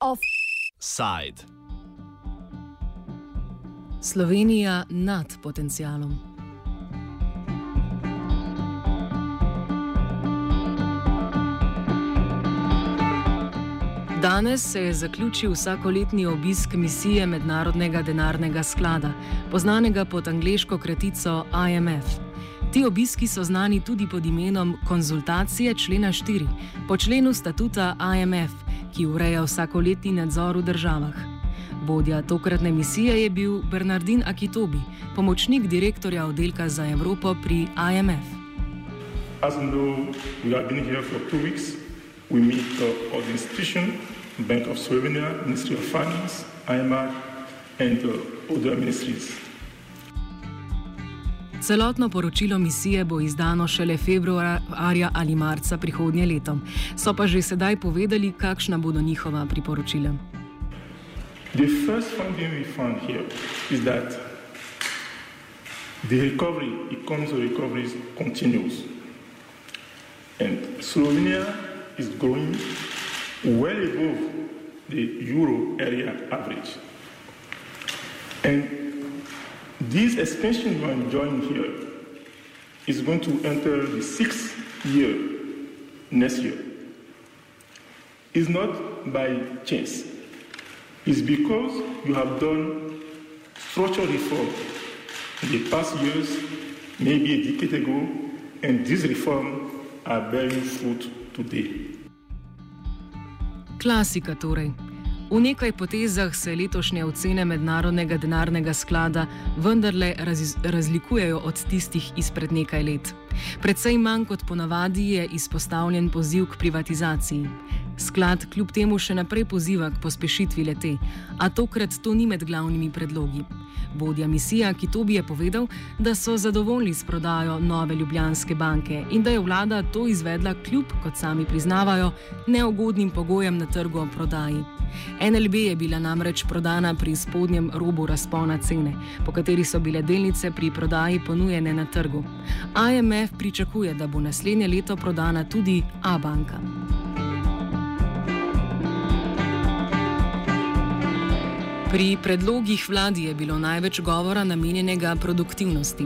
Offside. Slovenija nad potencialom. Danes se je zaključil vsakoletni obisk misije Mednarodnega denarnega sklada, poznanega pod angliško kratico IMF. Ti obiski so znani tudi pod imenom konzultacije člena 4, po členu statuta IMF, ki ureja vsakoletni nadzor v državah. Vodja tokratne misije je bil Bernardin Akitobi, pomočnik direktorja oddelka za Evropo pri IMF. As you know, we have been here for two weeks. We meet uh, all the institutions, Bank of Slovenia, Ministry of Finance, IMF, and uh, other ministries. Celotno poročilo misije bo izdano šele februarja ali marca prihodnje leto. So pa že sedaj povedali, kakšna bodo njihova priporočila. The first finding we found here is that the recovery, economic recovery continues. And Slovenia is growing well above the euro area average. And this expansion we are enjoying here is going to enter the sixth year next year. It's not by chance. It's because you have done structural reform in the past years, maybe a decade ago, and these reforms are bearing fruit today. Klasika torej. V nekaj potezah se letošnje ocene Mednarodnega denarnega sklada vendarle raz razlikujejo od tistih izpred nekaj let. Predvsej manj kot ponavadi je izpostavljen poziv k privatizaciji. Sklad kljub temu še naprej poziva k pospešitvi lete, a tokrat to ni med glavnimi predlogi. Vodja misija Kitobi je povedal, da so zadovoljni s prodajo nove Ljubljanske banke in da je vlada to izvedla kljub, kot sami priznavajo, neugodnim pogojem na trgu o prodaji. NLB je bila namreč prodana pri spodnjem robu razpona cene, po kateri so bile delnice pri prodaji ponujene na trgu. IMF pričakuje, da bo naslednje leto prodana tudi A-banka. Pri predlogih vladi je bilo največ govora namenjenega produktivnosti.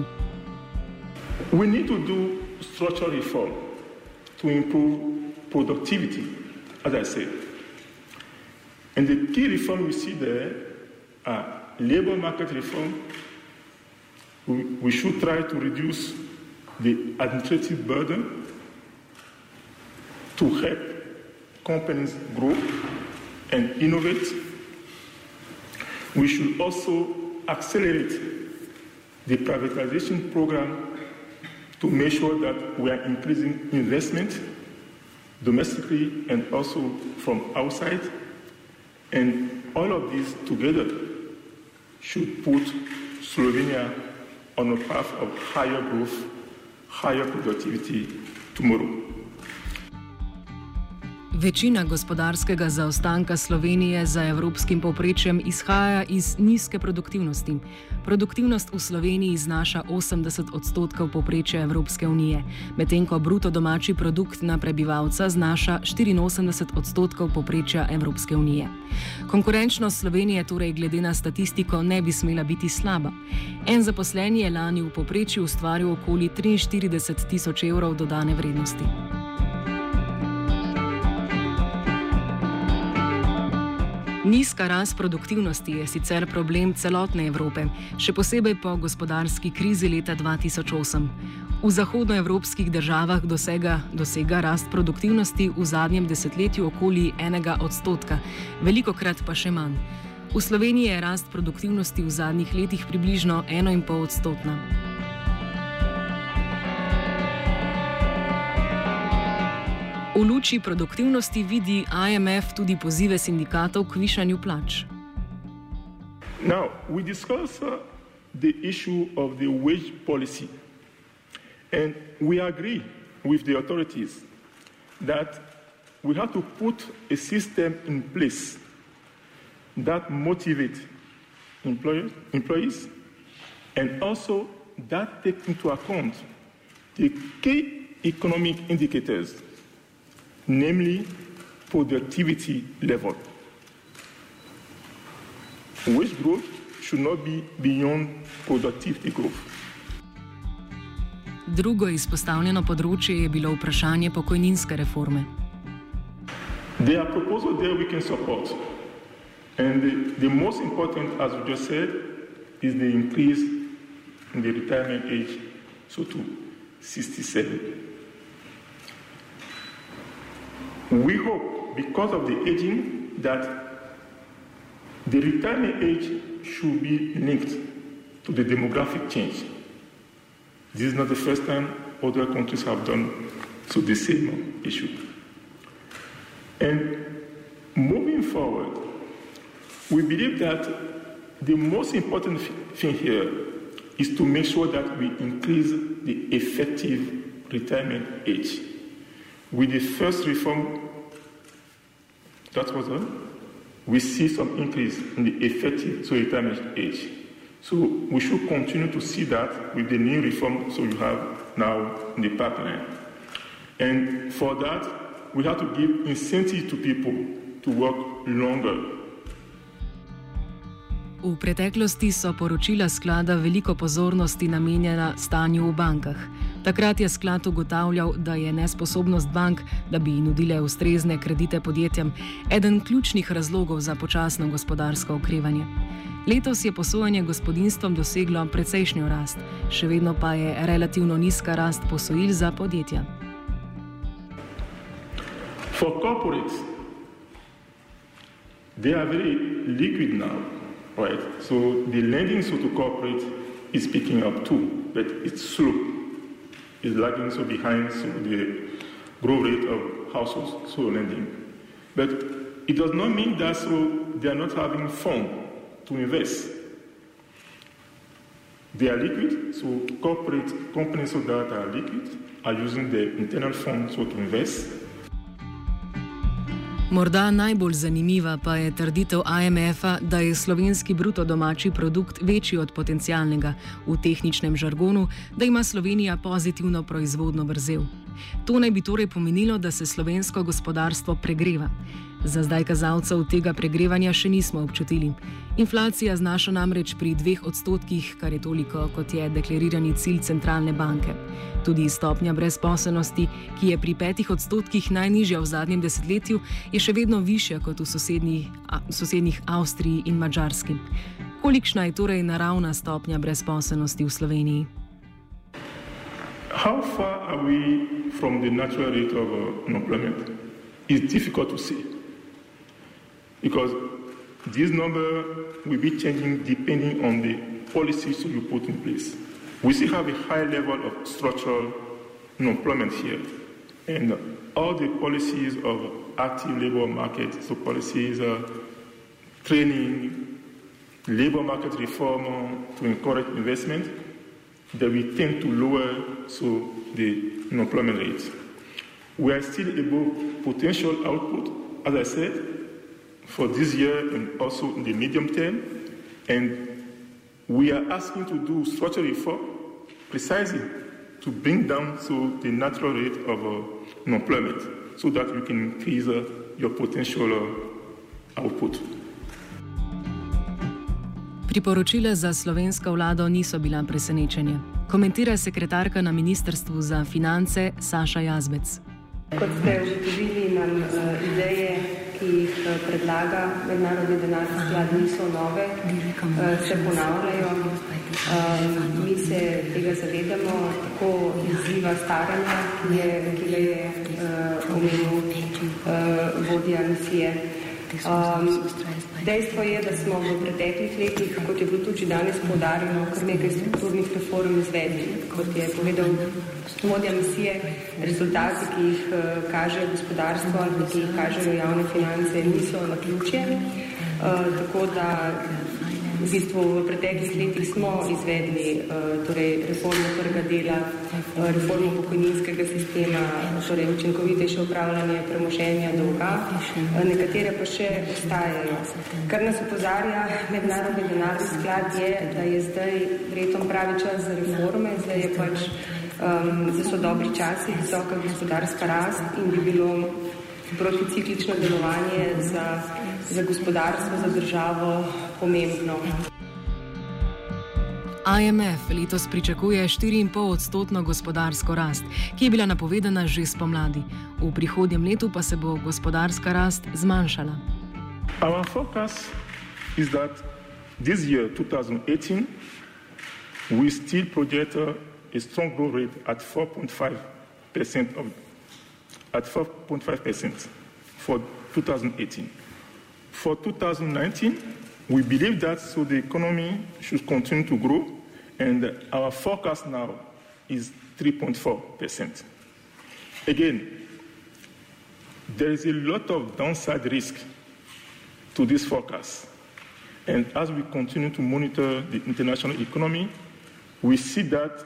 We need to do structural reform to improve productivity, as I said. And the key reform we see there are labor market reform. We, we should try to reduce the administrative burden to help companies grow and innovate. We should also accelerate the privatization program to make sure that we are increasing investment domestically and also from outside. And all of these together should put Slovenia on a path of higher growth, higher productivity tomorrow. Večina gospodarskega zaostanka Slovenije za evropskim povprečjem izhaja iz nizke produktivnosti. Produktivnost v Sloveniji znaša 80 odstotkov povprečja Evropske unije, medtem ko bruto domači produkt na prebivalca znaša 84 odstotkov povprečja Evropske unije. Konkurenčnost Slovenije torej glede na statistiko ne bi smela biti slaba. En zaposleni je lani v povprečju ustvaril okoli 43 tisoč evrov dodane vrednosti. Nizka rast produktivnosti je sicer problem celotne Evrope, še posebej po gospodarski krizi leta 2008. V zahodnoevropskih državah dosega, dosega rast produktivnosti v zadnjem desetletju okoli enega odstotka, veliko krat pa še manj. V Sloveniji je rast produktivnosti v zadnjih letih približno 1,5 odstotna. V luči produktivnosti vidi IMF tudi pozive sindikatov k višanju plač. Now, we discuss uh, the issue of the wage policy, and we agree with the authorities that we have to put a system in place that motivates employers, employees And also, that takes into account the key economic indicators, namely productivity level. Wage growth should not be beyond productivity growth. Drugo izpostavljeno področje je bilo vprašanje pokojninske reforme. There are proposals there we can support. And the, the most important, as we just said, is the increase in the retirement age, so to 67. We hope, because of the aging, that the retirement age should be linked to the demographic change. This is not the first time other countries have done so the same issue. And moving forward, we believe that the most important thing here is to make sure that we increase the effective retirement age. With the first reform that was done, we see some increase in the effective so retirement age. So we should continue to see that with the new reform so you have now in the pipeline. And for that, we have to give incentive to people to work longer. V preteklosti so poročila sklada veliko pozornosti namenjena stanju v bankah. Takrat je sklad ugotavljal, da je nesposobnost bank, da bi nudile ustrezne kredite podjetjem, eden ključnih razlogov za počasno gospodarsko okrevanje. Letos je posojanje gospodinstvom doseglo precejšnjo rast, še vedno pa je relativno nizka rast posojil za podjetja. For corporates, they are very liquid now, right? So the lending so to corporate is picking up too, but it's slow. It's lagging so behind so the growth rate of household so lending. But it does not mean that so they are not having fund to invest. They are liquid, so corporate companies so that are liquid are using their internal funds so to invest. Morda najbolj zanimiva pa je trditev IMF-a, da je slovenski bruto domači produkt večji od potencialnega v tehničnem žargonu, da ima Slovenija pozitivno proizvodno vrzel. To naj bi torej pomenilo, da se slovensko gospodarstvo pregreva. Za zdaj kazalcev tega pregrevanja še nismo občutili. Inflacija znaša namreč pri dveh odstotkih, kar je toliko, kot je deklarirani cilj centralne banke. Tudi stopnja brezposelnosti, ki je pri petih odstotkih najnižja v zadnjem desetletju, je še vedno višja kot v sosednjih, a, sosednjih Avstriji in Mačarski. Kolikšna je torej naravna stopnja brezposelnosti v Sloveniji? How far are we from the natural rate of uh, unemployment? It's difficult to say. Because this number will be changing depending on the policies you put in place. We still have a high level of structural unemployment here. And all the policies of active labor market, so policies, uh, training, labor market reform uh, to encourage investment, that we tend to lower so the unemployment rate. We are still above potential output, as I said, for this year and also in the medium term. And we are asking to do structural reform precisely to bring down so the natural rate of uh, unemployment so that you can increase uh, your potential uh, output. Priporočila za slovensko vlado niso bila presenečenje. Komentira sekretarka na Ministrstvu za finance Saša Jazbec. Kot ste ugotovili, nam uh, ideje, ki jih uh, predlaga Mednarodni denarni sklad, niso nove, uh, se ponavljajo. Uh, mi se tega zavedamo, tako izziva staranja, ki, je, ki ga je omenil vodja misije. Um, dejstvo je, da smo v preteklih letih, kot je bilo tudi danes podarjeno, kar nekaj strukturnih reform izvedli. Kot je povedal vodja misije, rezultati, ki jih uh, kaže gospodarstvo ali ki jih kažejo javne finance, niso na ključje. Uh, tako da V bistvu v preteklih letih smo izvedli torej, reformo trga dela, reformo pokojninskega sistema, torej učinkovitejše upravljanje premoženja dolga, nekatere pa še ostajajo. Kar nas opozarja mednarodni denarni sklad je, da je zdaj vretom pravi čas za reforme, zdaj je pač um, da so dobri časi, visoka gospodarska rast in bi bilo proticiklično delovanje za, za gospodarstvo, za državo pomembno. IMF letos pričakuje 4,5 odstotno gospodarsko rast, ki je bila napovedana že spomladi. V prihodnjem letu pa se bo gospodarska rast zmanjšala. Our forecast is that this year, 2018, we still project a strong growth rate at 4.5% of at 4.5% for 2018. For 2019, we believe that so the economy should continue to grow, and our forecast now is 3.4%. Again, there is a lot of downside risk to this forecast. And as we continue to monitor the international economy, we see that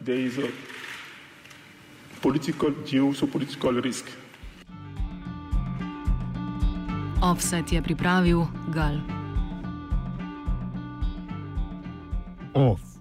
there is a political, geopolitical risk. Offset je pripravil Gal. Off.